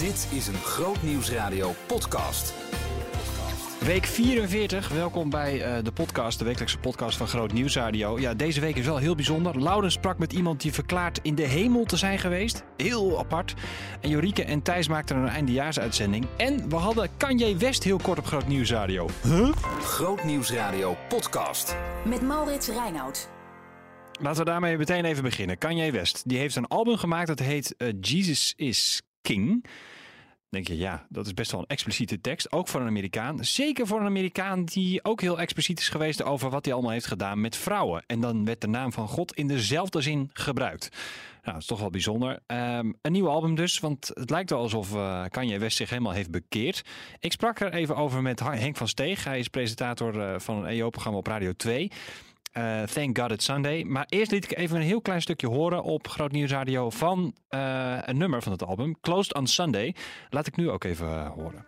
Dit is een Groot Nieuwsradio podcast. Week 44, welkom bij eh, de podcast, de wekelijkse podcast van Groot Nieuwsradio. Ja, deze week is wel heel bijzonder. Laurens sprak met iemand die verklaart in de hemel te zijn geweest. Heel apart. En Jorike en Thijs maakten een eindejaarsuitzending. En we hadden Kanye West heel kort op Groot Nieuwsradio. Huh? Groot Nieuwsradio podcast. Met Maurits Reinoud. Laten we daarmee meteen even beginnen. Kanye West, die heeft een album gemaakt dat heet eh, Jesus is King denk je, ja, dat is best wel een expliciete tekst. Ook voor een Amerikaan. Zeker voor een Amerikaan die ook heel expliciet is geweest over wat hij allemaal heeft gedaan met vrouwen. En dan werd de naam van God in dezelfde zin gebruikt. Nou, dat is toch wel bijzonder. Um, een nieuw album dus, want het lijkt wel alsof uh, Kanye West zich helemaal heeft bekeerd. Ik sprak er even over met Henk van Steeg. Hij is presentator uh, van een EO-programma op Radio 2. Uh, Thank God It's Sunday. Maar eerst liet ik even een heel klein stukje horen op Groot Nieuws Radio van uh, een nummer van het album, Closed on Sunday. Laat ik nu ook even uh, horen.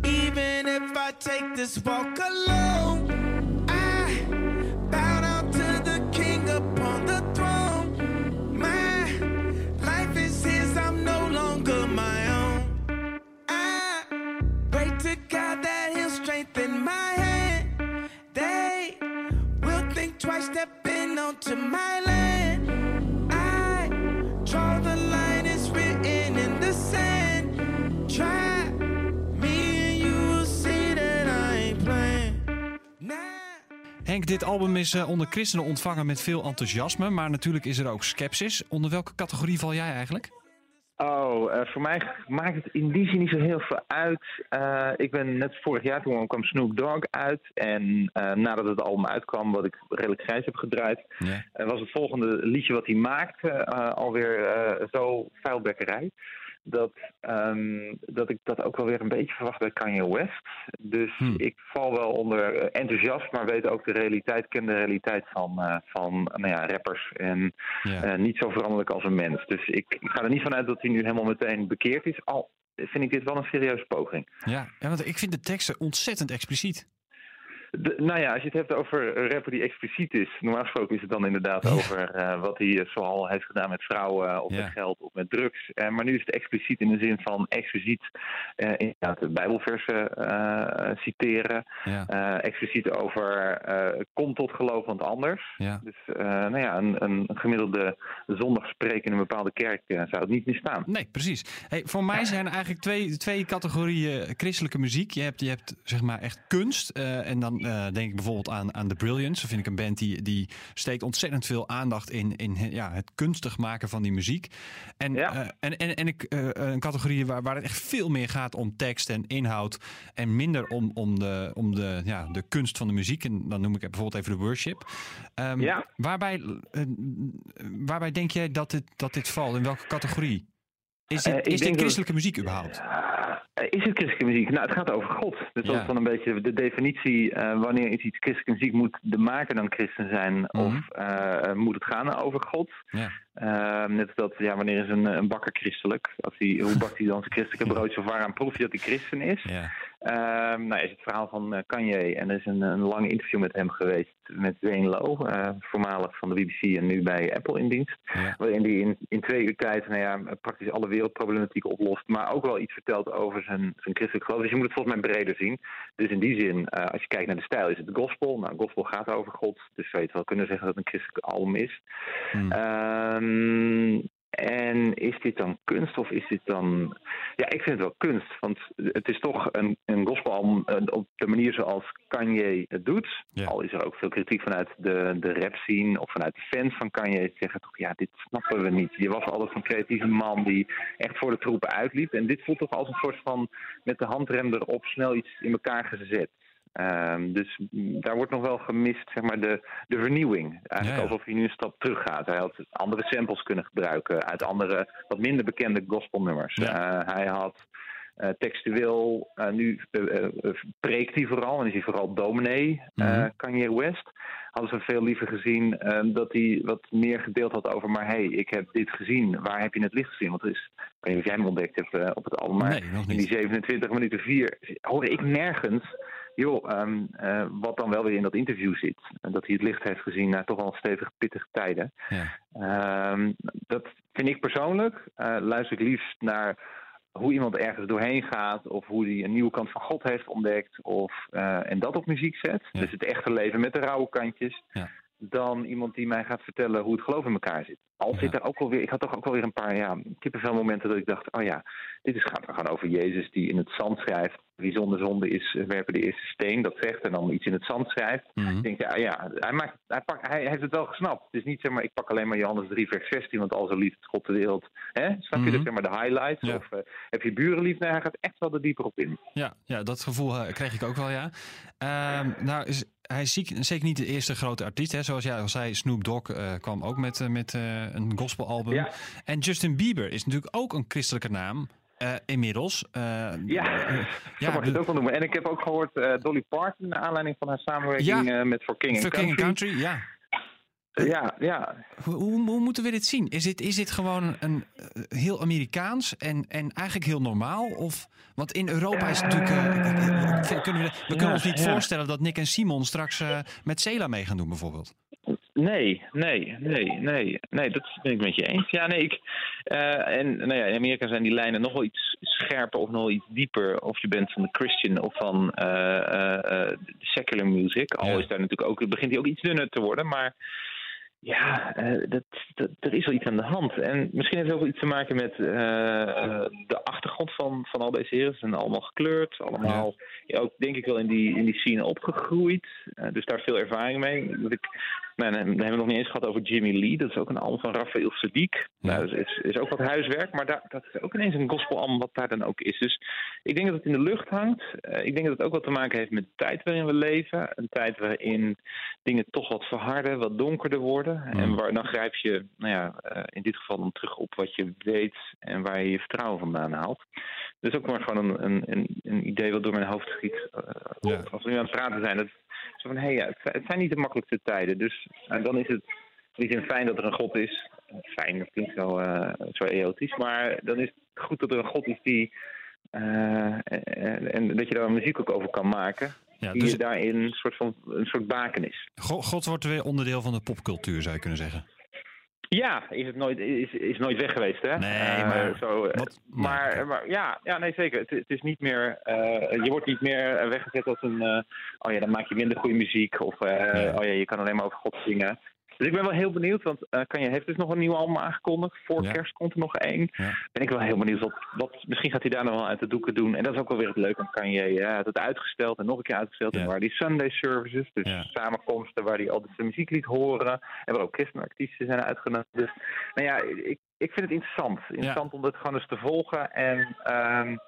Even if I take this walk alone, I bow down to the king upon the throne. My life is his, I'm no longer my own. I pray to God that land. The line, written in the sand. Try me you see that I. Henk, dit album is uh, onder christenen ontvangen met veel enthousiasme, maar natuurlijk is er ook sceptisch. Onder welke categorie val jij eigenlijk? Oh, uh, voor mij maakt het in die zin niet zo heel veel uit. Uh, ik ben net vorig jaar, toen kwam Snoop Dogg uit. En uh, nadat het album uitkwam, wat ik redelijk grijs heb gedraaid... Was het volgende liedje wat hij maakte alweer zo vuilbekkerij dat, um, dat ik dat ook wel weer een beetje verwacht bij Kanye West. Dus hmm. ik val wel onder enthousiast, maar weet ook de realiteit, ken de realiteit van, uh, van nou ja, rappers. En ja. uh, niet zo veranderlijk als een mens. Dus ik, ik ga er niet vanuit dat hij nu helemaal meteen bekeerd is. Al vind ik dit wel een serieuze poging. Ja, ja want ik vind de teksten ontzettend expliciet. De, nou ja, als je het hebt over een rapper die expliciet is, normaal gesproken is het dan inderdaad over uh, wat hij zoal heeft gedaan met vrouwen of ja. met geld of met drugs. Uh, maar nu is het expliciet in de zin van expliciet inderdaad de Bijbelversen citeren. Ja. expliciet over kom tot geloof van het anders. Ja. Dus nou ja, een, een gemiddelde zondagspreek in een bepaalde kerk zou het niet meer staan. Nee, precies. Hey, voor mij zijn er eigenlijk twee, twee categorieën christelijke muziek. Je hebt, je hebt zeg maar echt kunst en dan uh, denk ik bijvoorbeeld aan, aan The Brilliance. Dat vind ik een band die, die steekt ontzettend veel aandacht in, in ja, het kunstig maken van die muziek. En, ja. uh, en, en, en ik, uh, een categorie waar, waar het echt veel meer gaat om tekst en inhoud. En minder om, om, de, om de, ja, de kunst van de muziek. En dan noem ik bijvoorbeeld even de worship. Um, ja. waarbij, waarbij denk jij dat dit, dat dit valt? In welke categorie? Is dit, is dit christelijke dat... muziek überhaupt? Is het christelijke muziek? Nou, het gaat over God. Dus dat is dan een beetje de definitie. Uh, wanneer is iets christelijke muziek? Moet de maker dan christen zijn? Mm -hmm. Of uh, moet het gaan over God? Ja. Uh, net als dat, ja, wanneer is een, een bakker christelijk? Als hij, hoe bakt hij dan zijn christelijke broodje? Of waaraan proef je dat hij christen is? Ja. Uh, nou, is het verhaal van uh, Kanye. En er is een, een lang interview met hem geweest. Met Zane Lowe, uh, voormalig van de BBC en nu bij Apple in dienst. Ja. Waarin hij in, in twee uur tijd nou ja, praktisch alle wereldproblematiek oplost. Maar ook wel iets vertelt over zijn, zijn christelijk geloof. Dus je moet het volgens mij breder zien. Dus in die zin, als je kijkt naar de stijl, is het gospel. Nou, gospel gaat over God. Dus zou je het wel kunnen zeggen dat het een christelijk album is. Hmm. Um, en is dit dan kunst of is dit dan. Ja, ik vind het wel kunst. Want het is toch een, een gospelalbum op de manier zoals Kanye het doet. Ja. Al is er ook veel kritiek vanuit de, de rap scene of vanuit de fans van Kanye. Zeggen toch, ja, dit snappen we niet. Je was altijd een creatieve man die echt voor de troepen uitliep. En dit voelt toch als een soort van met de handrem erop snel iets in elkaar gezet. Um, dus daar wordt nog wel gemist, zeg maar, de, de vernieuwing. Eigenlijk ja. alsof hij nu een stap terug gaat. Hij had andere samples kunnen gebruiken uit andere, wat minder bekende gospelnummers. Ja. Uh, hij had uh, textueel, uh, nu preekt hij vooral, en is hij vooral dominee, mm -hmm. Kanye West. Hadden ze veel liever gezien dat hij wat meer gedeeld had over, maar hey, ik heb dit gezien, waar heb je het licht gezien? Want is, ik weet niet of jij hem ontdekt hebt op het album, maar nee, in die 27 minuten 4 hoorde ik nergens joh, um, uh, wat dan wel weer in dat interview zit. Dat hij het licht heeft gezien na toch al stevig pittige tijden. Ja. Um, dat vind ik persoonlijk. Uh, luister ik liefst naar hoe iemand ergens doorheen gaat, of hoe hij een nieuwe kant van God heeft ontdekt, of, en dat op muziek zet. Dus het echte leven met de rauwe kantjes. Ja dan iemand die mij gaat vertellen hoe het geloof in elkaar zit. Al zit er ook alweer, ik had toch ook wel weer een paar ja, kippenvel momenten dat ik dacht, oh ja, dit is, gaat gewoon over Jezus die in het zand schrijft. Wie zonder zonde is, eh, werpen de eerste steen, dat zegt en dan iets in het zand schrijft. Mhm. Ik denk, ja, ja hij, maakt, hij, pakt, hij heeft het wel gesnapt. Het is niet zeg maar, ik pak alleen maar Johannes 3 vers 16, want al zo lief het God de wereld. Hè? Snap je mm zeg maar de highlights? Of uh, heb je buren lief? Nee, hij gaat echt wel er dieper op in. Ja, ja dat gevoel uh, kreeg ik ook wel, ja. Uh, nou, is, hij is zeker niet de eerste grote artiest. Hè? Zoals jij al zei, Snoop Dogg uh, kwam ook met, uh, met uh, een gospelalbum. Ja. En Justin Bieber is natuurlijk ook een christelijke naam. inmiddels. ja, ja mag je het ook wel noemen. En ik heb ook gehoord Dolly Parton, naar aanleiding van haar samenwerking met For King, For King and Country. Ja. Ja, ja. Hoe, hoe, moeten we dit zien? Is dit, is dit gewoon een, heel Amerikaans en, en eigenlijk heel normaal? Of, want in Europa is het natuurlijk. kunnen we, we kunnen ons niet voorstellen dat Nick en Simon straks met Cela mee gaan doen, bijvoorbeeld. Nee, nee, nee, nee, nee, dat ben ik met je eens. Ja, nee, ik, uh, en nou ja, in Amerika zijn die lijnen nog wel iets scherper of nog wel iets dieper. Of je bent van de Christian of van de secular music. Al is daar natuurlijk ook, begint hij ook iets dunner te worden, maar ja, uh, dat, dat, er is wel iets aan de hand. En misschien heeft het ook wel iets te maken met uh, de achtergrond van, van al deze heren. Ze zijn allemaal gekleurd, allemaal ja. ook denk ik wel in die, in die scene opgegroeid. Uh, dus daar veel ervaring mee. Dat ik Nee, nee, we hebben het nog niet eens gehad over Jimmy Lee. Dat is ook een album van Raphaël Sadiq. Nou, dat is, is, ook wat huiswerk, maar daar, dat is ook ineens een gospelalbum wat daar dan ook is. Dus ik denk dat het in de lucht hangt. Uh, ik denk dat het ook wat te maken heeft met de tijd waarin we leven. Een tijd waarin dingen toch wat verharden, wat donkerder worden. En waar, dan grijp je, nou ja, uh, in dit geval dan terug op wat je weet en waar je je vertrouwen vandaan haalt. Dus ook maar gewoon een, een, een, idee wat door mijn hoofd schiet. Uh, ja. Als we nu aan het praten zijn, dat zo van, hé, hey, het, zijn niet de makkelijkste tijden. Dus en dan is het in die fijn dat er een God is. Fijn, dat klinkt zo, uh, zo eotisch. Maar dan is het goed dat er een God is die... Uh, en, en, dat je daar muziek ook over kan maken. Ja, die dus... je daarin een soort, van, een soort baken is. God wordt weer onderdeel van de popcultuur, zou je kunnen zeggen. Ja, is het nooit, is, is nooit weg geweest, hè? Nee, uh, maar... Zo, wat, maar, ja, maar, ja, ja, nee, zeker. Het, het is niet meer... Uh, je wordt niet meer weggezet als een... Uh, oh ja, dan maak je minder goede muziek. Of nee. oh ja, je kan alleen maar over God zingen. Dus ik ben wel heel benieuwd, want uh, Kanye heeft dus nog een nieuw album aangekondigd. Voor kerst komt er nog één. Ja. Ben ik wel heel benieuwd wat, wat, misschien gaat hij daar nog wel uit de doeken doen. En dat is ook wel weer het leuke aan Kanye. Hij had het uitgesteld en nog een keer uitgesteld. En waar die Sunday services, dus samenkomsten waar hij altijd zijn muziek liet horen. En waar ook christenartiesten zijn uitgenodigd. Dus nou ja, ik, ik vind het interessant. Interessant om dat gewoon eens te volgen. En... Um,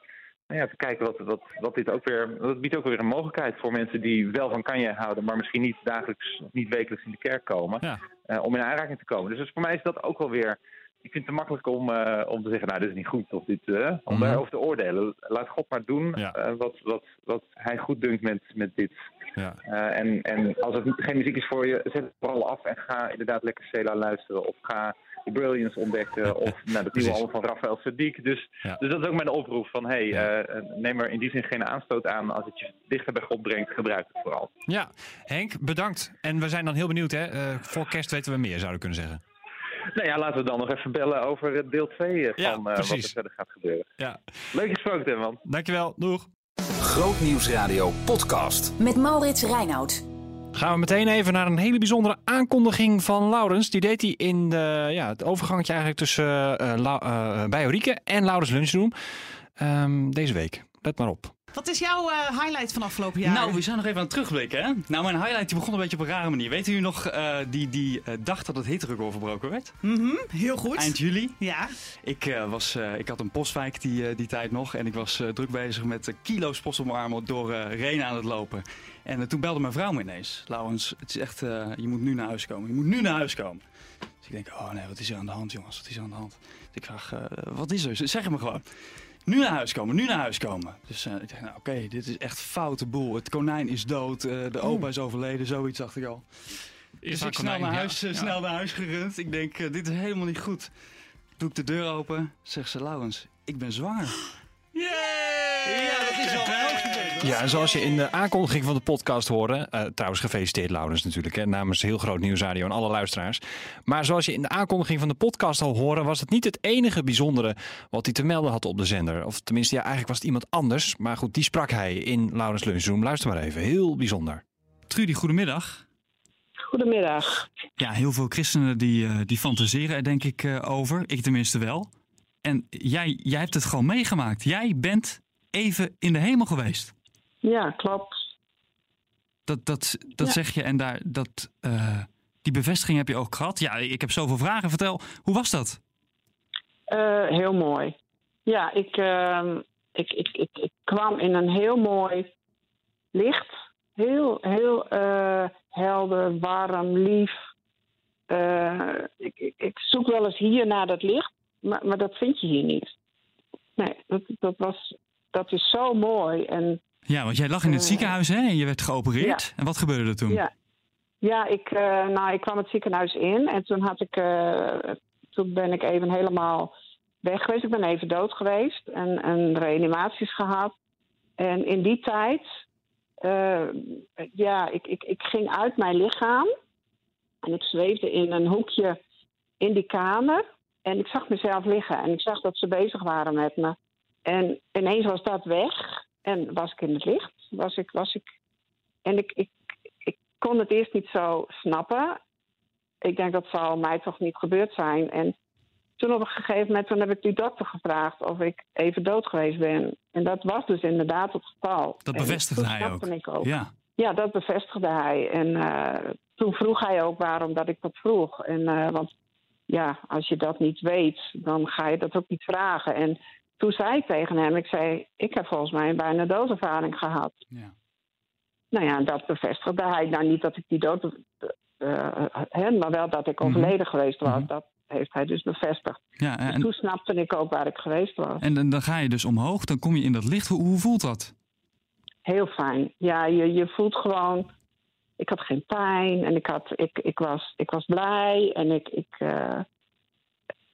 nou ja, te kijken wat, wat, wat dit ook weer. Dat biedt ook weer een mogelijkheid voor mensen die wel van Kanye houden, maar misschien niet dagelijks of niet wekelijks in de kerk komen. Uh, om in aanraking te komen. Dus, dus voor mij is dat ook wel weer. Ik vind het te makkelijk om, uh, om te zeggen, nou, dit is niet goed. Of dit, uh, om mm daarover te oordelen. Laat God maar doen wat, wat, wat hij goed dunkt met, met dit. Ja. en, en als het geen muziek is voor je, zet het vooral af en ga inderdaad lekker Cela luisteren. Of ga Brilliance ontdekken. Of nou, het nieuwe album van Rafael Sadiq. Dus, dus dat is ook mijn oproep van hey, uh, neem er in die zin geen aanstoot aan. Als het je dichter bij God brengt, gebruik het vooral. Ja, Henk, bedankt. En we zijn dan heel benieuwd. Hè? Uh, voor kerst weten we meer, zouden we kunnen zeggen. Nou ja, laten we dan nog even bellen over deel 2 van ja, wat er verder gaat gebeuren. Ja. Leuk gesproken, man. Dankjewel. Doeg. Grootnieuwsradio podcast. Met Maurits Reinoud. Gaan we meteen even naar een hele bijzondere aankondiging van Laurens. Die deed hij in de, ja, het overgangetje eigenlijk tussen uh, uh, bij Orieke en Laurens Lunchroom. Um, deze week. Let maar op. Wat is jouw uh, highlight van afgelopen jaar? Nou, we zijn nog even aan het terugblikken. Hè? Nou, mijn highlight die begon een beetje op een rare manier. Weet u nog uh, die, die uh, dag dat het hitterecord verbroken werd? Mm -hmm, heel goed. Eind juli. Ja. Ik, was, ik had een postwijk die, die tijd nog. En ik was druk bezig met kilo's post op mijn armen door Renen aan het lopen. En toen belde mijn vrouw me ineens. Laurens, het is echt, je moet nu naar huis komen. Je moet nu naar huis komen. Dus ik denk, oh nee, wat is er aan de hand jongens? Wat is er aan de hand? Dus ik vraag, wat is er? Zeg het me gewoon nu naar huis komen, nu naar huis komen. Dus uh, ik dacht, nou, oké, dit is echt foute boel. Het konijn is dood, uh, de opa is overleden, zoiets dacht ik al. Is dus ik snel, naar huis, uh, snel naar huis gerund. Ik denk, dit is helemaal niet goed. Doe ik de deur open, zegt ze, Laurens, ik ben zwanger. Yay! Ja, dat is wel wel Ja, en zoals je in de aankondiging van de podcast hoorde... eh, trouwens gefeliciteerd Laurens natuurlijk, hè, namens heel groot nieuwsradio en alle luisteraars. Maar zoals je in de aankondiging van de podcast al hoorde... was het niet het enige bijzondere wat hij te melden had op de zender. Of tenminste, ja, eigenlijk was het iemand anders. Maar goed, die sprak hij in Laurens Lunchroom. Luister maar even, heel bijzonder. Trudy, goedemiddag. Goedemiddag. Ja, heel veel christenen die, eh, die fantaseren er denk ik eh, over. Ik tenminste wel. En jij, jij hebt het gewoon meegemaakt. Jij bent even in de hemel geweest. Ja, klopt. Dat, dat, dat Ja. zeg je en daar, dat, eh, die bevestiging heb je ook gehad. Ja, ik heb zoveel vragen. Vertel, hoe was dat? Eh, heel mooi. Ja, ik, ehm, ik, ik, ik, ik kwam in een heel mooi licht. Heel, heel eh, helder, warm, lief. Ik, ik, ik zoek wel eens hier naar dat licht, maar, maar dat vind je hier niet. Nee, dat, dat, was, dat is zo mooi. En Ja, want jij lag in het Eh, ziekenhuis hè? en je werd geopereerd. En wat gebeurde er toen? Ja, ja ik, eh, nou, ik kwam het ziekenhuis in en toen, had ik, eh, toen ben ik even helemaal weg geweest. Ik ben even dood geweest en, en reanimaties gehad. En in die tijd, ja, ik, ik, ik ging uit mijn lichaam en ik zweefde in een hoekje in die kamer. En ik zag mezelf liggen en ik zag dat ze bezig waren met me. En ineens was dat weg en was ik in het licht. Was ik, was ik, en ik, ik, ik kon het eerst niet zo snappen. Ik denk dat zal mij toch niet gebeurd zijn. En toen op een gegeven moment toen heb ik die dokter gevraagd of ik even dood geweest ben. En dat was dus inderdaad het geval. Dat bevestigde hij snapte ook. Ik ook. Ja. Ja, dat bevestigde hij. En eh, toen vroeg hij ook waarom dat ik dat vroeg. En, eh, want ja, als je dat niet weet, dan ga je dat ook niet vragen. En toen zei ik tegen hem, ik zei, ik heb volgens mij een bijna doodervaring gehad. Ja. Nou ja, dat bevestigde hij. Nou, niet dat ik die dood... hè, maar wel dat ik Mhm. overleden geweest was. Mhm. Dat heeft hij dus bevestigd. Ja, Dus en, toen snapte ik ook waar ik geweest was. en, dan- dan ga je dus omhoog, dan kom je in dat licht. Hoe, hoe voelt dat? Heel fijn. Ja, je, je voelt gewoon. Ik had geen pijn en ik, had, ik, ik, was, ik was blij en ik. ik eh,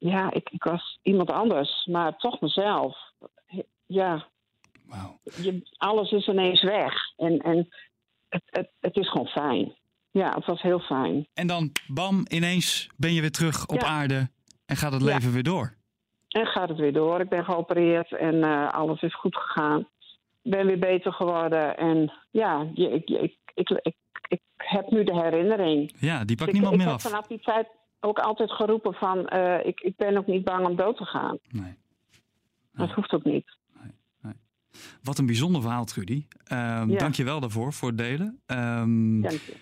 ja, ik, ik was iemand anders, maar toch mezelf. Ja, je, alles is ineens weg en, en het, het, het is gewoon fijn. Ja, het was heel fijn. En dan, bam, ineens ben je weer terug op Ja. aarde en gaat het Ja. leven weer door. En gaat het weer door. Ik ben geopereerd en eh, alles is goed gegaan. Ik ben weer beter geworden. En ja, je- ik, ik, ik, ik, ik heb nu de herinnering. Ja, die pakt niemand ik meer af. vanaf die tijd ook altijd geroepen van... eh, ik, ik ben ook niet bang om dood te gaan. Nee. Dat hoeft ook niet. Wat een bijzonder verhaal, Trudy. Ehm Ja. Dank je wel daarvoor, voor het delen. Ehm, Dank je.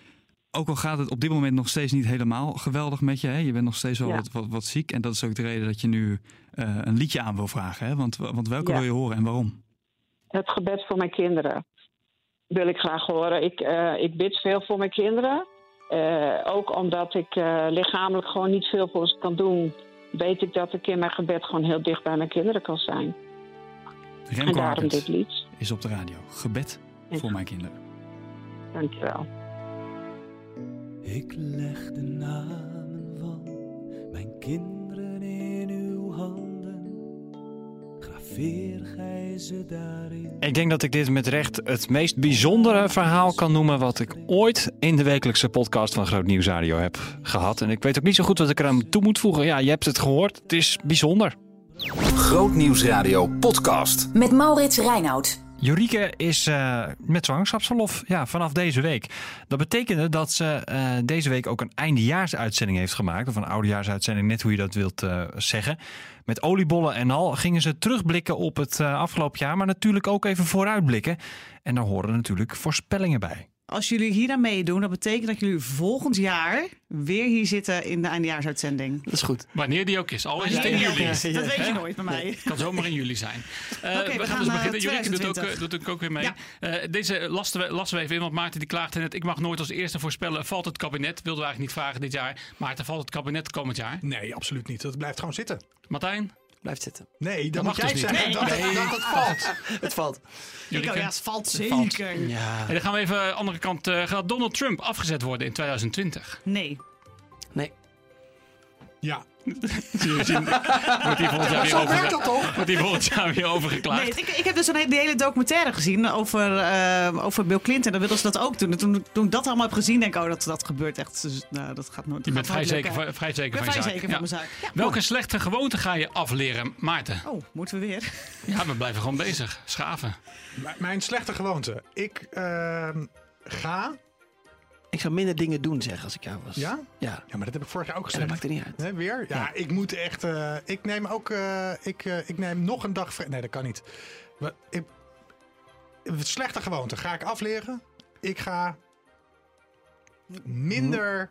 ook al gaat het op dit moment nog steeds niet helemaal geweldig met je. Hè? Je bent nog steeds wel Ja. wat, wat, wat ziek. En dat is ook de reden dat je nu eh, een liedje aan wil vragen. Hè? Want, want welke Ja. wil je horen en waarom? Het gebed voor mijn kinderen wil ik graag horen. Ik, eh, ik bid veel voor mijn kinderen. Eh, ook omdat ik eh, lichamelijk gewoon niet veel voor ze kan doen... weet ik dat ik in mijn gebed gewoon heel dicht bij mijn kinderen kan zijn. En Remco daarom dit lied. is op de radio. Gebed voor mijn kinderen. Dankjewel. Ik leg de namen van mijn kinderen in uw handen. Ik denk dat ik dit met recht het meest bijzondere verhaal kan noemen wat ik ooit in de wekelijkse podcast van Groot Nieuws Radio heb gehad. En ik weet ook niet zo goed wat ik eraan toe moet voegen. Ja, je hebt het gehoord. Het is bijzonder. Grootnieuwsradio podcast. Met Maurits Reinoud. Jorike is eh, met zwangerschapsverlof ja, vanaf deze week. Dat betekende dat ze eh, deze week ook een eindejaarsuitzending heeft gemaakt. Of een oudejaarsuitzending, net hoe je dat wilt eh, zeggen. Met oliebollen en al gingen ze terugblikken op het afgelopen jaar. Maar natuurlijk ook even vooruitblikken. En daar horen natuurlijk voorspellingen bij. Als jullie hier aan meedoen, dat betekent dat jullie volgend jaar weer hier zitten in de eindejaarsuitzending. Dat is goed. Wanneer die ook is. Al is het in Ja, juli. Dat weet je nooit bij mij. kan zomaar in juli zijn. Eh, we, we gaan gaan, dus eh, beginnen. Jurike doet ook, 2020. eh, doet ook, ook weer mee. Ja. Eh, deze lasten we, lassen we even in, want Maarten die klaagde net. Ik mag nooit als eerste voorspellen, valt het kabinet? Wilden we eigenlijk niet vragen dit jaar. Maarten, valt het kabinet komend jaar? Nee, absoluut niet. Dat blijft gewoon zitten. Martijn? Blijft zitten. Nee, dan Dat moet mag jij dus niet. zeggen dat, het- dat het valt. Het valt. Oh ja, het valt zeker. Ja. En dan gaan we even aan de andere kant. eh, gaat Donald Trump afgezet worden in 2020? Nee. Nee. Ja, Wordt die volgend jaar weer zo over- werkt dat toch? Wordt die volgend jaar weer overgeklaagd? Nee, ik, ik heb dus een hele, die hele documentaire gezien over, eh, over Bill Clinton. Dan wilden ze dat ook doen. En toen, toen ik dat allemaal heb gezien, denk ik, oh, dat, dat gebeurt echt. Dus, nou, dat gaat nooit. Je bent vrij zeker, van- vrij zeker Ik ben van je vrij zaak. zeker van Ja. mijn zaak. Ja, Welke slechte gewoonte ga je afleren, Maarten? Oh, moeten we weer? Ja, we blijven gewoon bezig. Schaven. M- Mijn slechte gewoonte. Ik ehm, ga. Ik zou minder dingen doen, zeg, als ik jou was. Ja? Ja. Ja, maar dat heb ik vorig jaar ook gezegd. dat maakt er niet uit. Nee, weer? Ja, Ja. ik moet echt. eh, ik neem ook. eh, ik, eh, ik neem nog een dag. Nee, dat kan niet. Wa- Ik, slechte gewoonte. Ga ik afleren? Ik ga minder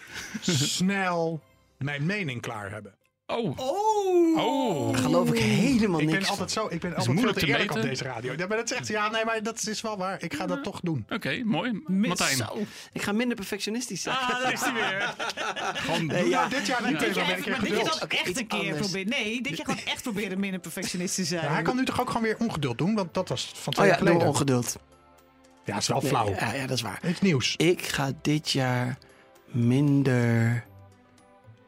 snel mijn mening klaar hebben. Oh. Oh. Oh. Geloof ik helemaal Ik niks. ben altijd zo. Ik ben is altijd veel moeilijk te te eerlijk op meten. deze radio. Ja, maar dat zegt ja, nee, maar dat is wel waar. Ik ga dat toch doen. Oké, mooi. Martijn. Zo. Ik ga minder perfectionistisch zijn. Ah, daar is hij weer. Gewoon Doe nou dit jaar niet keer maar dit je geduld. dan echt iets een keer anders. proberen. Nee, dit je gewoon echt proberen minder perfectionist te zijn. Ja, hij kan nu toch ook gewoon weer ongeduld doen, want dat was van Oh twee ja, jaar geleden. ongeduld. Ja, is wel Nee, flauw. Ja, ja, dat is waar. Iets nieuws. Ik ga dit jaar minder...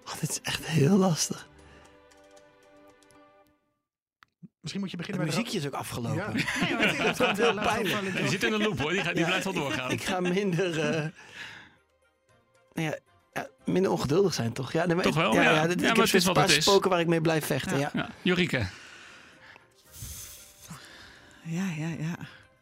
Oh, dit is echt heel lastig. Misschien moet je Het beginnen met muziekje is ook afgelopen. Ja. Nee, maar het gaat heel pijnlijk. Die zit in de loop hoor, die, gaat, die Ja, blijft wel doorgaan. Ik ga minder... eh, nou ja, ja, minder ongeduldig zijn, toch? Ja, nee, maar Toch wel? Ja, Ja. ja, Ja, dit- maar ik het heb is een wat paar het is. spoken waar ik mee blijf vechten, ja. Ja. Jorike. Ja, ja, ja.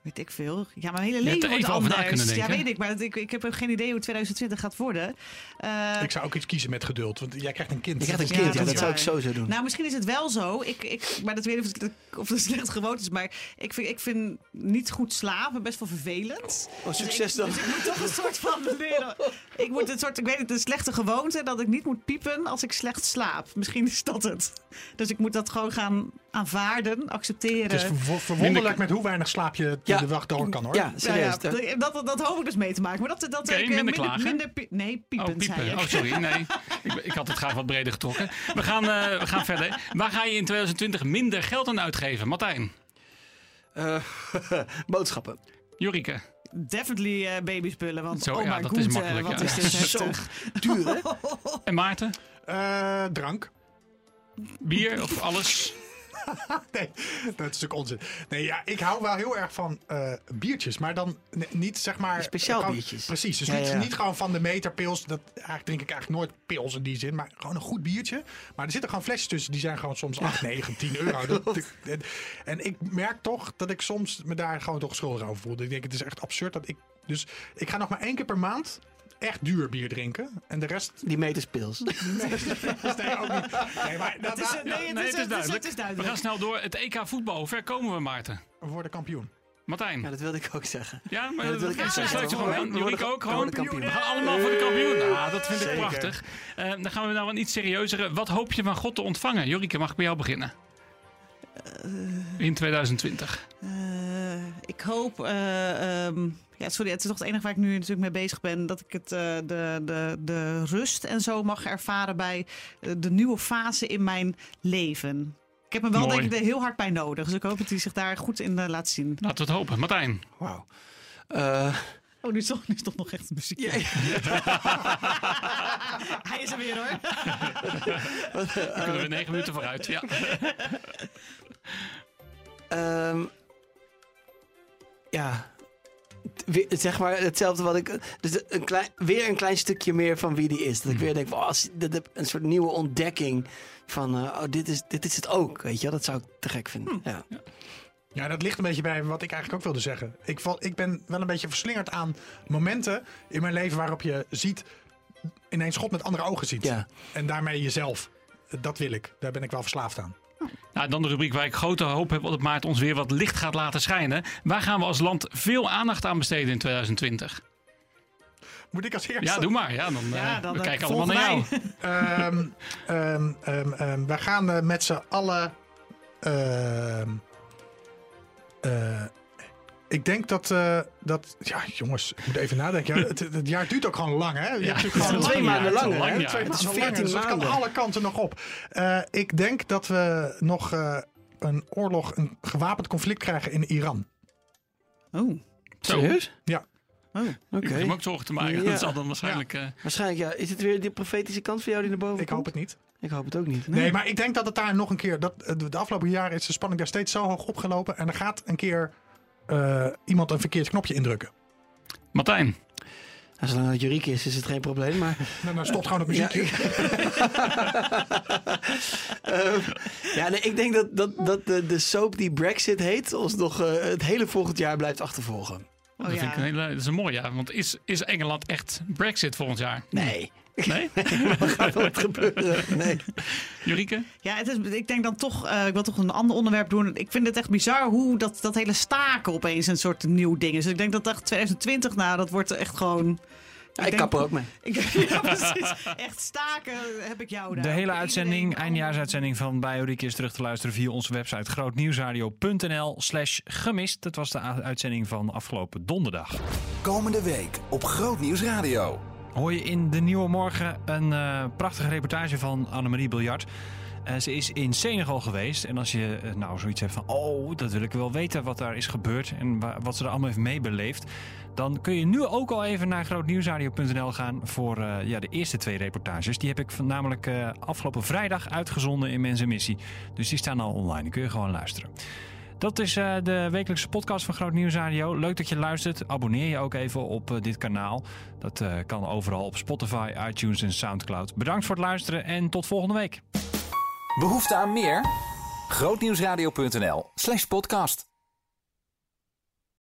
Weet ik veel. Ja, mijn hele leven er wordt even over na anders. Ja, weet ik. Maar ik, ik heb ook geen idee hoe 2020 gaat worden. Eh, Ik zou ook iets kiezen met geduld, want jij krijgt een kind. Je krijgt een kind, ja, dat zou ik waar. sowieso doen. Nou, misschien is het wel zo. Ik, ik, maar dat weet ik of het, of het slecht gewoond is. Maar ik vind, ik vind niet goed slapen best wel vervelend. Oh, succes dan. Dus ik moet toch een soort van leren. Ik moet een soort, ik weet het, een slechte gewoonte dat ik niet moet piepen als ik slecht slaap. Misschien is dat het. Dus ik moet dat gewoon gaan aanvaarden, accepteren. Het is ver- verwonderlijk met hoe weinig slaap je Ja. de wacht door kan hoor. Ja, Ja, serieus. ja, dat, dat, dat hoop ik dus mee te maken. Maar dat, dat Oké, ik, eh, minder klagen? minder nee, piepen, Oh, zei piepen. ik. Oh, sorry. Nee, ik, ik had het graag wat breder getrokken. We gaan, eh, we gaan verder. Waar ga je in 2020 minder geld aan uitgeven? Martijn. Eh, boodschappen. Jorike. Definitely eh babyspullen, want Zo, oh ja, my dat god, is makkelijk, wat ja. is dit Zo duur, hè? En Maarten? Eh, drank. Bier of alles? nee, dat is natuurlijk onzin. Nee, ja, ik hou wel heel erg van eh, biertjes, maar dan niet zeg maar... Speciaal gewoon- biertjes. Precies, dus Ja, niet, ja. niet gewoon van de meterpils. Dat, eigenlijk drink ik eigenlijk nooit pils in die zin, maar gewoon een goed biertje. Maar er zitten gewoon flesjes tussen, die zijn gewoon soms 8, 9, 10 euro. Dat- en, en ik merk toch dat ik soms me daar gewoon toch schuldig over voel. Ik denk, het is echt absurd dat ik... Dus ik ga nog maar één keer per maand echt duur bier drinken. En de rest... Die meterspils. Nee, ook niet. Nee, maar Het is, dat, nee, het, Nee, is, het is duidelijk. Het is We duidelijk. gaan snel door. Het EK voetbal. Hoe ver komen we, Maarten? we worden kampioen. Martijn. Ja, dat wilde ik ook zeggen. Ja, maar Ja, dat, wil ik sluit zeggen. gewoon ook we gewoon. We gaan allemaal voor de kampioen. Nou, dat vind ik Zeker. prachtig. Eh, dan gaan we nou een iets serieuzere. Wat hoop je van God te ontvangen? Jorike, mag ik bij jou beginnen? In 2020. Eh, ik hoop. eh, ehm, ja, sorry, het is toch het enige waar ik nu natuurlijk mee bezig ben. Dat ik het, eh, de, de, de rust en zo mag ervaren bij eh, de nieuwe fase in mijn leven. Ik heb me wel Mooi. denk ik er heel hard bij nodig. Dus ik hoop dat hij zich daar goed in eh, laat zien. Laten we het hopen. Martijn. Wauw. Eh, Oh, nu is toch, nu is toch nog echt muziek. ja, Hij is er weer hoor. Dan kunnen we negen minuten vooruit. Ja. Ehm, ja. Zeg maar hetzelfde wat ik. Dus een klein, weer een klein stukje meer van wie die is. Dat ik weer denk: van, oh, een soort nieuwe ontdekking. Van, eh, oh, dit is, dit is het ook. Weet je, dat zou ik te gek vinden. Ja. Ja, dat ligt een beetje bij wat ik eigenlijk ook wilde zeggen. Ik, val, ik ben wel een beetje verslingerd aan momenten in mijn leven waarop je ziet, ineens God met andere ogen ziet. Ja. En daarmee jezelf. Dat wil ik. Daar ben ik wel verslaafd aan. Nou, dan de rubriek waar ik grote hoop heb dat Maarten ons weer wat licht gaat laten schijnen. Waar gaan we als land veel aandacht aan besteden in 2020? Moet ik als eerste? Ja, doe maar. Ja, dan, Ja, eh, dan, we kijken allemaal naar jou. volgen Ehm, ehm, ehm, ehm, wij gaan eh, met z'n allen. ehm, eh, ik denk dat, eh, dat. Ja, jongens, ik moet even nadenken. Ja, het, het jaar duurt ook gewoon lang, hè? Je hebt natuurlijk het is gewoon een Twee maanden lang hè? jaar. twee Het is maanden langer, 14 dus het kan alle kanten nog op. Eh, ik denk dat we nog eh, een oorlog, een gewapend conflict krijgen in Iran. Oh. Serieus? Ja. Oh. Ik Oké. heb hem ook zorgen te maken. Ja. Dat zal dan waarschijnlijk... eh, Waarschijnlijk, ja. Is het weer die profetische kant voor jou die naar boven Ik komt? hoop het niet. Ik hoop het ook niet. Nee. maar ik denk dat het daar nog een keer... Dat, de afgelopen jaren is de spanning daar steeds zo hoog opgelopen. En er gaat een keer uh, iemand een verkeerd knopje indrukken. Martijn. Nou, zolang het juriek is, is het geen probleem. Maar... Nou, dan stopt gewoon het muziekje. Ja, uh, ja nee, ik denk dat, dat, dat de, de soap die Brexit heet... ons nog uh, het hele volgend jaar blijft achtervolgen. Oh, dat, ja. vind ik een hele, dat is een mooi jaar. Want is, is Engeland echt Brexit volgend jaar? Nee. Nee? Wat gaat er gebeuren? Nee. Jurike? Ja, het is, ik denk dan toch, uh, ik wil toch een ander onderwerp doen. Ik vind het echt bizar hoe dat, dat hele staken opeens een soort nieuw ding is. Dus ik denk dat echt 2020, nou, dat wordt echt gewoon... Ja, ik, ik kap er ook mee. Ik, ja, precies. Echt staken heb ik jou daar. De hele uitzending, eindejaarsuitzending van Bioriek is terug te luisteren via onze website grootnieuwsradio.nl slash gemist. Dat was de uitzending van afgelopen donderdag. Komende week op Grootnieuws Radio. Hoor je in de Nieuwe Morgen een uh, prachtige reportage van Annemarie Biljart. Uh, ze is in Senegal geweest. En als je uh, nou zoiets hebt van... oh, dat wil ik wel weten wat daar is gebeurd... en wat ze er allemaal heeft meebeleefd... dan kun je nu ook al even naar grootnieuwsradio.nl gaan... voor ja, de eerste twee reportages. Die heb ik namelijk afgelopen vrijdag uitgezonden in Mensen Missie. Dus die staan al online. Die kun je gewoon luisteren. Dat is uh, de wekelijkse podcast van Groot Nieuws Radio. Leuk dat je luistert. Abonneer je ook even op uh, dit kanaal. Dat uh, kan overal op Spotify, iTunes en Soundcloud. Bedankt voor het luisteren en tot volgende week. Behoefte aan meer? Grootnieuwsradio.nl slash podcast.